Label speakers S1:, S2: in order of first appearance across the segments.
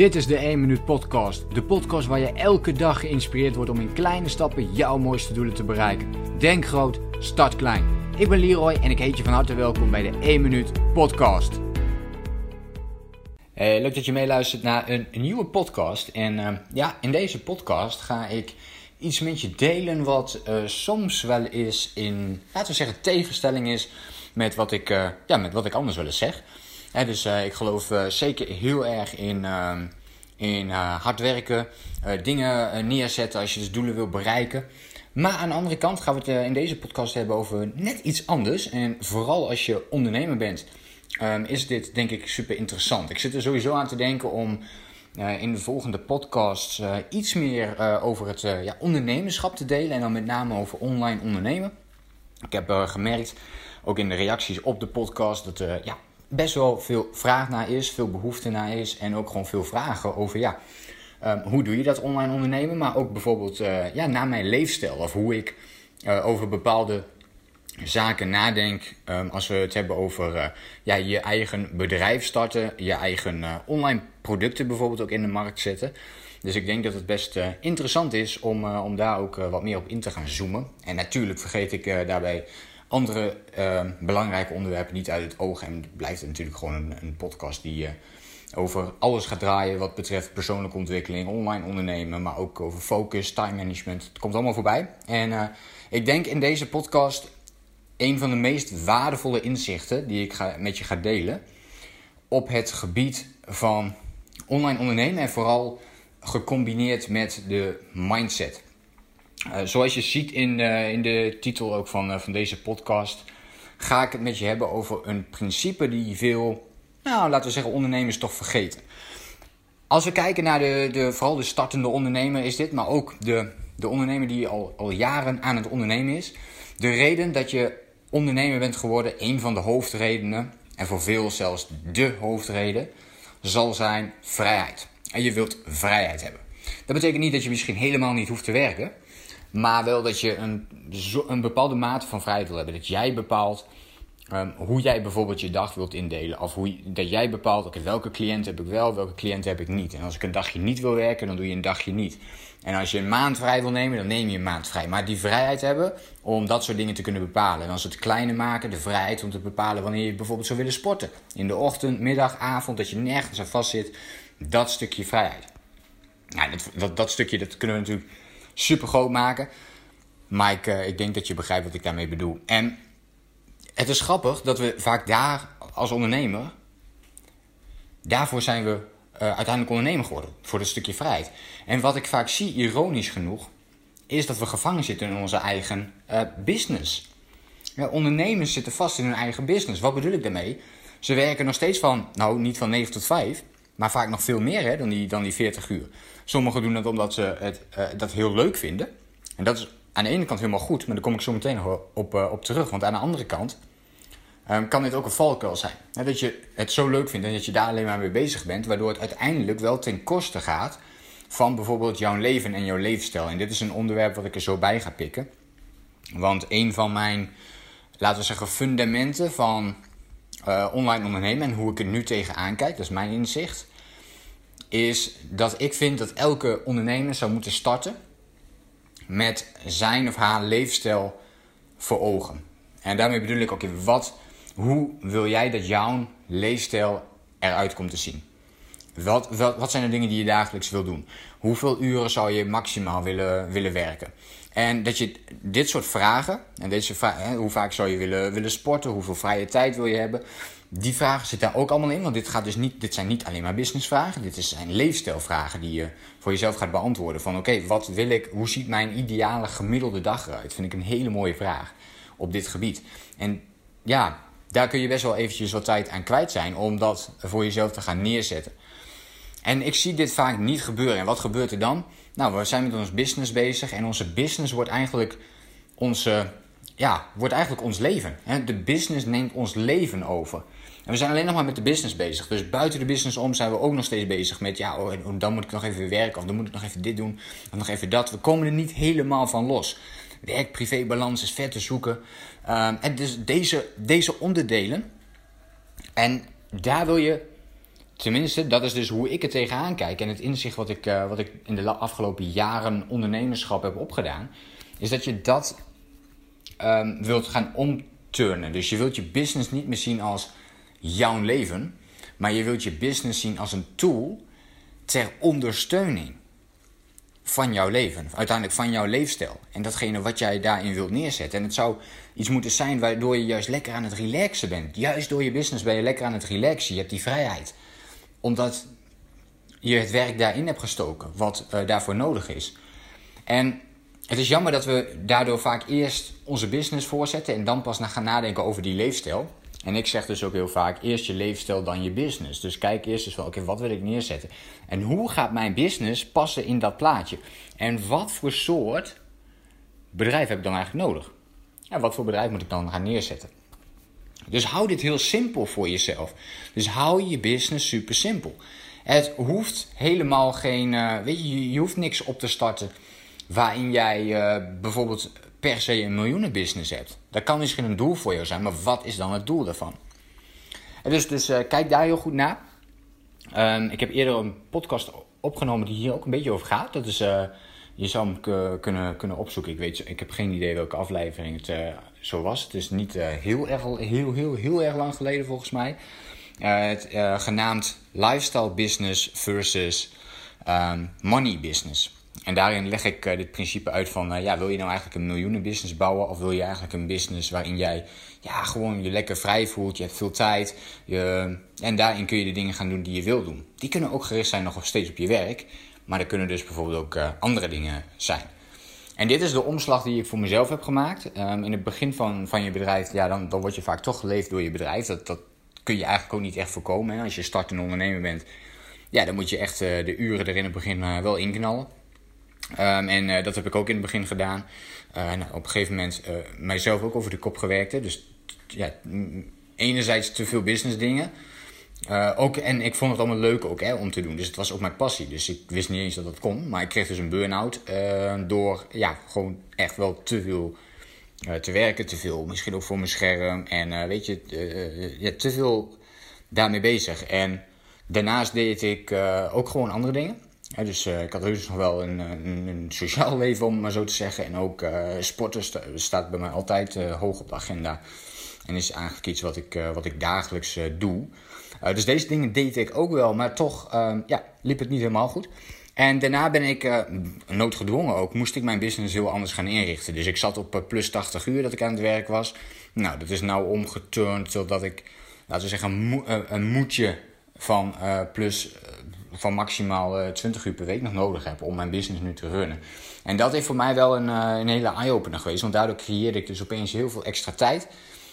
S1: Dit is de 1 Minuut Podcast. De podcast waar je elke dag geïnspireerd wordt om in kleine stappen jouw mooiste doelen te bereiken. Denk groot, start klein. Ik ben Leroy en ik heet je van harte welkom bij de 1 Minuut Podcast. Hey, leuk dat je meeluistert naar een, nieuwe podcast. En uh, ja, in deze podcast ga ik iets met je delen wat uh, soms wel eens in, laten we zeggen, tegenstelling is met wat ik, ja, met wat ik anders wel eens zeg. Dus uh, ik geloof uh, zeker heel erg in, uh, in hard werken, dingen neerzetten als je dus doelen wil bereiken. Maar aan de andere kant gaan we het in deze podcast hebben over net iets anders. En vooral als je ondernemer bent, um, is dit denk ik super interessant. Ik zit er sowieso aan te denken om in de volgende podcast iets meer over het ja, ondernemerschap te delen. En dan met name over online ondernemen. Ik heb gemerkt, ook in de reacties op de podcast, dat ja, best wel veel vraag naar is, veel behoefte naar is en ook gewoon veel vragen over ja, um, hoe doe je dat online ondernemen, maar ook bijvoorbeeld uh, ja, naar mijn leefstijl of hoe ik uh, over bepaalde zaken nadenk um, als we het hebben over uh, ja, je eigen bedrijf starten, je eigen online producten bijvoorbeeld ook in de markt zetten. Dus ik denk dat het best interessant is om, om daar ook wat meer op in te gaan zoomen. En natuurlijk vergeet ik daarbij andere uh, belangrijke onderwerpen niet uit het oog. En het blijft natuurlijk gewoon een, een podcast die uh, over alles gaat draaien wat betreft persoonlijke ontwikkeling, online ondernemen, maar ook over focus, time management. Het komt allemaal voorbij. En uh, ik denk in deze podcast een van de meest waardevolle inzichten die ik met je ga delen op het gebied van online ondernemen en vooral gecombineerd met de mindset. Uh, zoals je ziet in, uh, in de titel ook van, uh, van deze podcast, ga ik het met je hebben over een principe die veel, nou laten we zeggen, ondernemers toch vergeten. Als we kijken naar de, de, vooral de startende ondernemer is dit, maar ook de, de ondernemer die al, al jaren aan het ondernemen is. De reden dat je ondernemer bent geworden, een van de hoofdredenen, en voor veel zelfs de hoofdreden, zal zijn vrijheid. En je wilt vrijheid hebben. Dat betekent niet dat je misschien helemaal niet hoeft te werken. Maar wel dat je een, een bepaalde mate van vrijheid wil hebben. Dat jij bepaalt um, hoe jij bijvoorbeeld je dag wilt indelen. Of hoe, dat jij bepaalt, oké, welke cliënt heb ik wel, welke cliënt heb ik niet. En als ik een dagje niet wil werken, dan doe je een dagje niet. En als je een maand vrij wil nemen, dan neem je een maand vrij. Maar die vrijheid hebben om dat soort dingen te kunnen bepalen. En als het kleine maken, de vrijheid om te bepalen wanneer je bijvoorbeeld zou willen sporten. In de ochtend, middag, avond, dat je nergens aan vast zit. Dat stukje vrijheid. Ja, dat, dat, dat stukje dat kunnen we natuurlijk super groot maken. Maar ik, uh, ik denk dat je begrijpt wat ik daarmee bedoel. En het is grappig dat we vaak daar als ondernemer. Daarvoor zijn we uh, uiteindelijk ondernemer geworden. Voor dat stukje vrijheid. En wat ik vaak zie, ironisch genoeg, is dat we gevangen zitten in onze eigen uh, business. Ja, ondernemers zitten vast in hun eigen business. Wat bedoel ik daarmee? Ze werken nog steeds van, nou niet van 9 tot 5, maar vaak nog veel meer hè, dan, die, dan die 40 uur. Sommigen doen dat omdat ze het, uh, dat heel leuk vinden. En dat is aan de ene kant helemaal goed, maar daar kom ik zo meteen nog op, uh, op terug. Want aan de andere kant um, kan dit ook een valkuil zijn. Hè, dat je het zo leuk vindt en dat je daar alleen maar mee bezig bent, waardoor het uiteindelijk wel ten koste gaat van bijvoorbeeld jouw leven en jouw levensstijl. En dit is een onderwerp wat ik er zo bij ga pikken. Want een van mijn, laten we zeggen, fundamenten van uh, online ondernemen en hoe ik er nu tegenaan kijk, dat is mijn inzicht, is dat ik vind dat elke ondernemer zou moeten starten met zijn of haar leefstijl voor ogen. En daarmee bedoel ik ook, okay, wat, hoe wil jij dat jouw leefstijl eruit komt te zien? Wat, wat, wat zijn de dingen die je dagelijks wil doen? Hoeveel uren zou je maximaal willen, willen werken? En dat je dit soort vragen, en deze vragen, hoe vaak zou je willen, willen sporten, hoeveel vrije tijd wil je hebben, die vragen zitten daar ook allemaal in. Want dit, gaat dus niet, dit zijn niet alleen maar businessvragen. Dit zijn leefstijlvragen die je voor jezelf gaat beantwoorden. Van oké, wat wil ik, hoe ziet mijn ideale gemiddelde dag eruit? Vind ik een hele mooie vraag op dit gebied. En ja, daar kun je best wel eventjes wat tijd aan kwijt zijn om dat voor jezelf te gaan neerzetten. En ik zie dit vaak niet gebeuren. En wat gebeurt er dan? Nou, we zijn met ons business bezig en onze business wordt eigenlijk onze, ja, wordt eigenlijk ons leven. De business neemt ons leven over. En we zijn alleen nog maar met de business bezig. Dus buiten de business om zijn we ook nog steeds bezig met... ja, oh, dan moet ik nog even werken of dan moet ik nog even dit doen... of nog even dat. We komen er niet helemaal van los. Werk-privé-balans is ver te zoeken. Um, en dus deze, deze onderdelen... en daar wil je tenminste, dat is dus hoe ik er tegenaan kijk. En het inzicht wat ik, wat ik in de afgelopen jaren ondernemerschap heb opgedaan. Is dat je dat um, wilt gaan omturnen. Dus je wilt je business niet meer zien als jouw leven. Maar je wilt je business zien als een tool ter ondersteuning van jouw leven. Uiteindelijk van jouw leefstijl. En datgene wat jij daarin wilt neerzetten. En het zou iets moeten zijn waardoor je juist lekker aan het relaxen bent. Juist door je business ben je lekker aan het relaxen. Je hebt die vrijheid. Omdat je het werk daarin hebt gestoken. Wat uh, daarvoor nodig is. En het is jammer dat we daardoor vaak eerst onze business voorzetten. En dan pas gaan nadenken over die leefstijl. En ik zeg dus ook heel vaak: eerst je leefstijl, dan je business. Dus kijk eerst eens wel, oké, wat wil ik neerzetten? En hoe gaat mijn business passen in dat plaatje? En wat voor soort bedrijf heb ik dan eigenlijk nodig? En wat voor bedrijf moet ik dan gaan neerzetten? Dus hou dit heel simpel voor jezelf. Dus hou je business super simpel. Het hoeft helemaal geen, uh, weet je, je hoeft niks op te starten waarin jij uh, bijvoorbeeld per se een miljoenenbusiness hebt. Dat kan misschien een doel voor jou zijn, maar wat is dan het doel daarvan? Dus dus uh, kijk daar heel goed naar. Um, ik heb eerder een podcast opgenomen die hier ook een beetje over gaat. Dat is, je zou hem kunnen, kunnen opzoeken. Ik, weet, ik heb geen idee welke aflevering het zo was. Het is niet heel, erg, heel, heel, heel erg lang geleden volgens mij. het, genaamd Lifestyle Business versus um, Money Business. En daarin leg ik dit principe uit van, ja, wil je nou eigenlijk een miljoenenbusiness bouwen of wil je eigenlijk een business waarin jij ja, gewoon je lekker vrij voelt, je hebt veel tijd je, en daarin kun je de dingen gaan doen die je wil doen. Die kunnen ook gericht zijn nog steeds op je werk, maar er kunnen dus bijvoorbeeld ook andere dingen zijn. En dit is de omslag die ik voor mezelf heb gemaakt. Um, in het begin van, van je bedrijf, ja, dan, dan word je vaak toch geleefd door je bedrijf. Dat, dat kun je eigenlijk ook niet echt voorkomen. Hè? Als je startende ondernemer bent, ja, dan moet je echt de uren er in het begin wel inknallen. Um, en uh, dat heb ik ook in het begin gedaan. Nou, op een gegeven moment mijzelf ook over de kop gewerkt. Dus ja, enerzijds te veel business dingen. Ook, en ik vond het allemaal leuk ook hè, om te doen. Dus het was ook mijn passie. Dus ik wist niet eens dat dat kon. Maar ik kreeg dus een burn-out door ja, gewoon echt wel te veel te werken. Te veel misschien ook voor mijn scherm. En weet je, ja, te veel daarmee bezig. En daarnaast deed ik ook gewoon andere dingen dus uh, ik had dus nog wel een, een, sociaal leven, om maar zo te zeggen. En ook uh, sporten staat bij mij altijd uh, hoog op de agenda. En is eigenlijk iets wat ik, wat ik dagelijks doe. dus deze dingen deed ik ook wel, maar toch ehm, ja, liep het niet helemaal goed. En daarna ben ik, noodgedwongen ook, moest ik mijn business heel anders gaan inrichten. Dus ik zat op plus 80 uur dat ik aan het werk was. Nou, dat is nou omgeturnd totdat ik, laten we zeggen, een, een moedje van plus van maximaal 20 eh, uur per week nog nodig heb om mijn business nu te runnen. En dat heeft voor mij wel een, uh, een hele eye-opener geweest, want daardoor creëerde ik dus opeens heel veel extra tijd.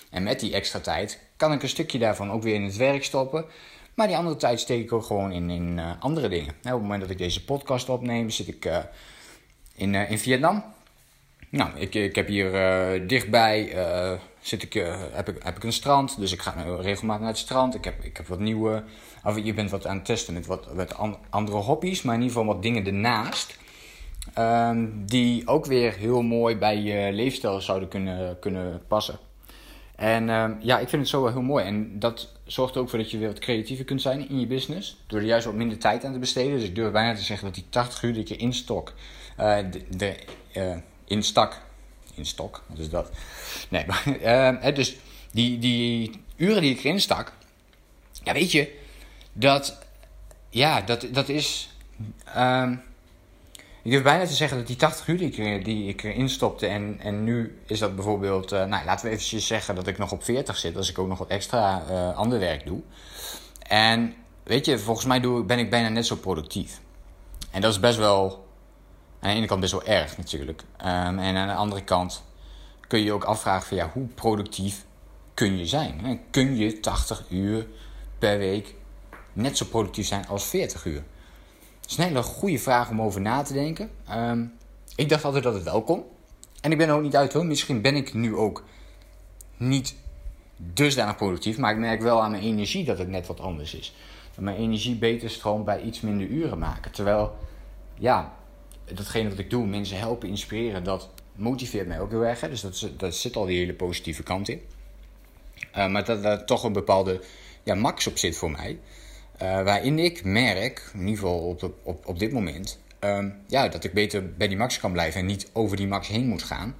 S1: En met die extra tijd kan ik een stukje daarvan ook weer in het werk stoppen. Maar die andere tijd steek ik ook gewoon in, in uh, andere dingen. op het moment dat ik deze podcast opneem, zit ik in, in Vietnam. Nou, ik, ik heb hier dichtbij zit ik, heb, ik, heb ik een strand, dus ik ga regelmatig naar het strand. Ik heb, ik heb wat nieuwe of je bent wat aan het testen met wat, wat andere hobby's, maar in ieder geval wat dingen ernaast. Um, die ook weer heel mooi bij je leefstijl zouden kunnen, kunnen passen. En um, ja, ik vind het zo heel mooi. En dat zorgt ook voor dat je weer wat creatiever kunt zijn in je business. Door er juist wat minder tijd aan te besteden. Dus ik durf bijna te zeggen dat die 80 uur die ik in stok. De, de in stak. In stok, wat is dat? Nee, maar. Uh, dus die, die uren die ik erin stak. Ja, weet je dat, ja, dat, dat is. Um, ik durf bijna te zeggen dat die 80 uur die ik, erin stopte. En, en nu is dat bijvoorbeeld. Uh, nou, laten we even zeggen dat ik nog op 40 zit. Als ik ook nog wat extra uh, ander werk doe. En weet je, volgens mij doe, ben ik bijna net zo productief. En dat is best wel. Aan de ene kant best wel erg natuurlijk. Um, en aan de andere kant kun je je ook afvragen van ja, hoe productief kun je zijn? Kun je 80 uur per week net zo productief zijn als 40 uur? Dat is een goede vraag om over na te denken. Ehm, ik dacht altijd dat het wel kon. En ik ben er ook niet uit hoor. Misschien ben ik nu ook niet dusdanig productief. Maar ik merk wel aan mijn energie dat het net wat anders is. Dat mijn energie beter stroomt bij iets minder uren maken. Terwijl, ja, datgene wat ik doe, mensen helpen, inspireren, dat motiveert mij ook heel erg. Hè? Dus dat, zit al die hele positieve kant in. Uh, maar dat er toch een bepaalde ja, max op zit voor mij. waarin ik merk, in ieder geval op, op, op dit moment, ehm, ja, dat ik beter bij die max kan blijven en niet over die max heen moet gaan.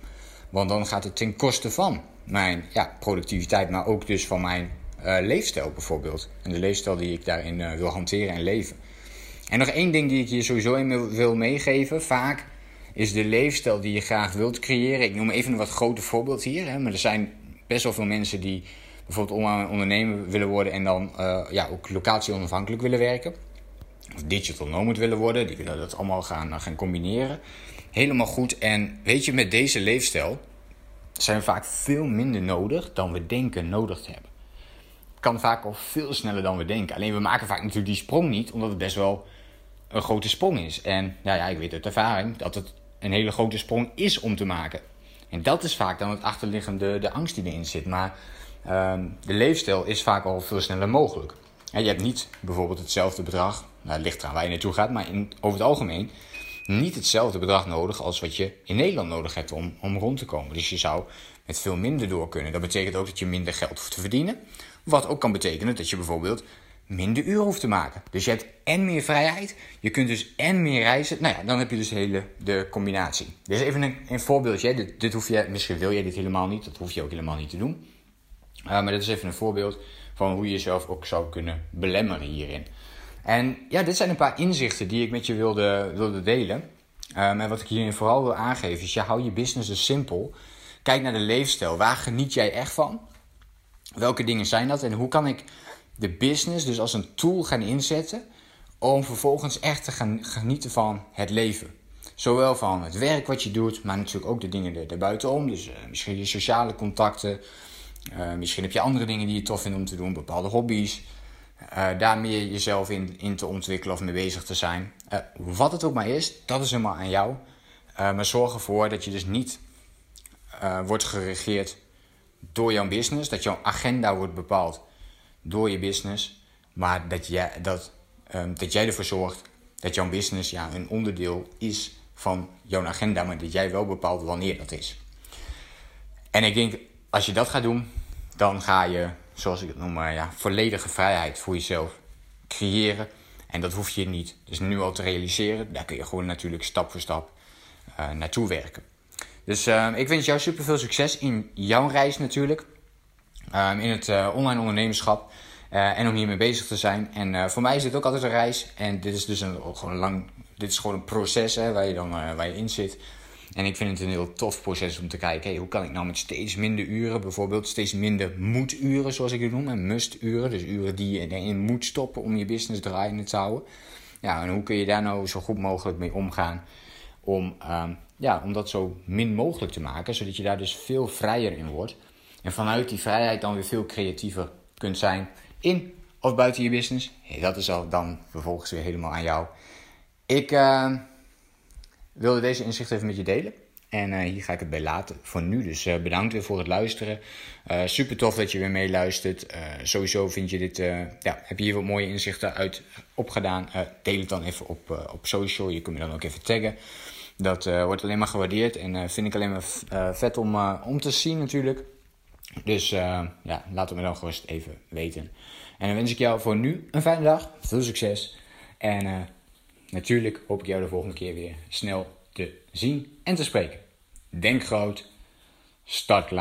S1: Want dan gaat het ten koste van mijn ja, productiviteit, maar ook dus van mijn uh, leefstijl bijvoorbeeld. En de leefstijl die ik daarin wil hanteren en leven. En nog één ding die ik je sowieso in wil meegeven. Vaak is de leefstijl die je graag wilt creëren. Ik noem even een wat grote voorbeeld hier. Hè, maar er zijn best wel veel mensen die bijvoorbeeld ondernemer willen worden en dan uh, ja, ook locatie onafhankelijk willen werken. Of digital nomad willen worden. Die willen dat allemaal gaan, gaan combineren. Helemaal goed. En weet je, met deze leefstijl zijn we vaak veel minder nodig dan we denken nodig te hebben. Kan vaak al veel sneller dan we denken. Alleen we maken vaak natuurlijk die sprong niet, omdat het best wel een grote sprong is. En ja, ik weet uit ervaring dat het een hele grote sprong is om te maken. En dat is vaak dan het achterliggende, de angst die erin zit. Maar uh, de leefstijl is vaak al veel sneller mogelijk. En je hebt niet bijvoorbeeld hetzelfde bedrag, nou, het ligt eraan waar je naartoe gaat, maar in, over het algemeen niet hetzelfde bedrag nodig als wat je in Nederland nodig hebt om, om rond te komen. Dus je zou met veel minder door kunnen. Dat betekent ook dat je minder geld hoeft te verdienen. Wat ook kan betekenen dat je bijvoorbeeld minder uren hoeft te maken. Dus je hebt en meer vrijheid, je kunt dus en meer reizen. Nou ja, dan heb je dus de hele de combinatie. Is even een, een voorbeeldje. Dit, dit hoef je, misschien wil je dit helemaal niet, dat hoef je ook helemaal niet te doen. Uh, maar dit is even een voorbeeld van hoe je jezelf ook zou kunnen belemmeren hierin. En ja, dit zijn een paar inzichten die ik met je wilde, wilde delen. Um, en wat ik hierin vooral wil aangeven is, je hou je business dus simpel. Kijk naar de leefstijl. Waar geniet jij echt van? Welke dingen zijn dat? En hoe kan ik de business dus als een tool gaan inzetten om vervolgens echt te gaan genieten van het leven? Zowel van het werk wat je doet, maar natuurlijk ook de dingen erbuitenom. Dus uh, misschien je sociale contacten. Uh, misschien heb je andere dingen die je tof vindt om te doen, bepaalde hobby's. Uh, daar meer jezelf in, in te ontwikkelen of mee bezig te zijn. Wat het ook maar is, dat is helemaal aan jou. Maar zorg ervoor dat je dus niet wordt geregeerd door jouw business. Dat jouw agenda wordt bepaald door je business. Maar dat jij, dat, um, dat jij ervoor zorgt dat jouw business ja, een onderdeel is van jouw agenda. Maar dat jij wel bepaalt wanneer dat is. En ik denk, als je dat gaat doen, dan ga je zoals ik het noem, maar ja, volledige vrijheid voor jezelf creëren. En dat hoef je niet dus nu al te realiseren. Daar kun je gewoon natuurlijk stap voor stap uh, naartoe werken. Dus uh, ik wens jou super veel succes in jouw reis natuurlijk. Uh, in het online ondernemerschap. en om hiermee bezig te zijn. En voor mij is dit ook altijd een reis. En dit is dus een, gewoon een lang. Dit is gewoon een proces hè, waar je dan waar je in zit. En ik vind het een heel tof proces om te kijken, hoe kan ik nou met steeds minder uren, bijvoorbeeld steeds minder moeduren, zoals ik het noem, en musturen, dus uren die je erin moet stoppen om je business draaiende te houden. Ja, en hoe kun je daar nou zo goed mogelijk mee omgaan om, uh, ja, om dat zo min mogelijk te maken, zodat je daar dus veel vrijer in wordt. En vanuit die vrijheid dan weer veel creatiever kunt zijn in of buiten je business. Dat is al dan vervolgens weer helemaal aan jou. Ik... Uh, wilde deze inzicht even met je delen. En uh, hier ga ik het bij laten voor nu. Dus uh, bedankt weer voor het luisteren. Uh, super tof dat je weer meeluistert. sowieso vind je dit, ja, heb je hier wat mooie inzichten uit opgedaan. deel het dan even op, op social. Je kunt me dan ook even taggen. Dat wordt alleen maar gewaardeerd en vind ik alleen maar vet om, om te zien natuurlijk. Dus ja, laat het me dan gerust even weten. En dan wens ik jou voor nu een fijne dag. Veel succes. En Natuurlijk hoop ik jou de volgende keer weer snel te zien en te spreken. Denk groot, start.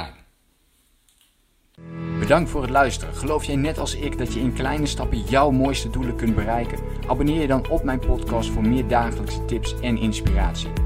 S1: Bedankt voor het luisteren. Geloof jij net als ik dat je in kleine stappen jouw mooiste doelen kunt bereiken? Abonneer je dan op mijn podcast voor meer dagelijkse tips en inspiratie.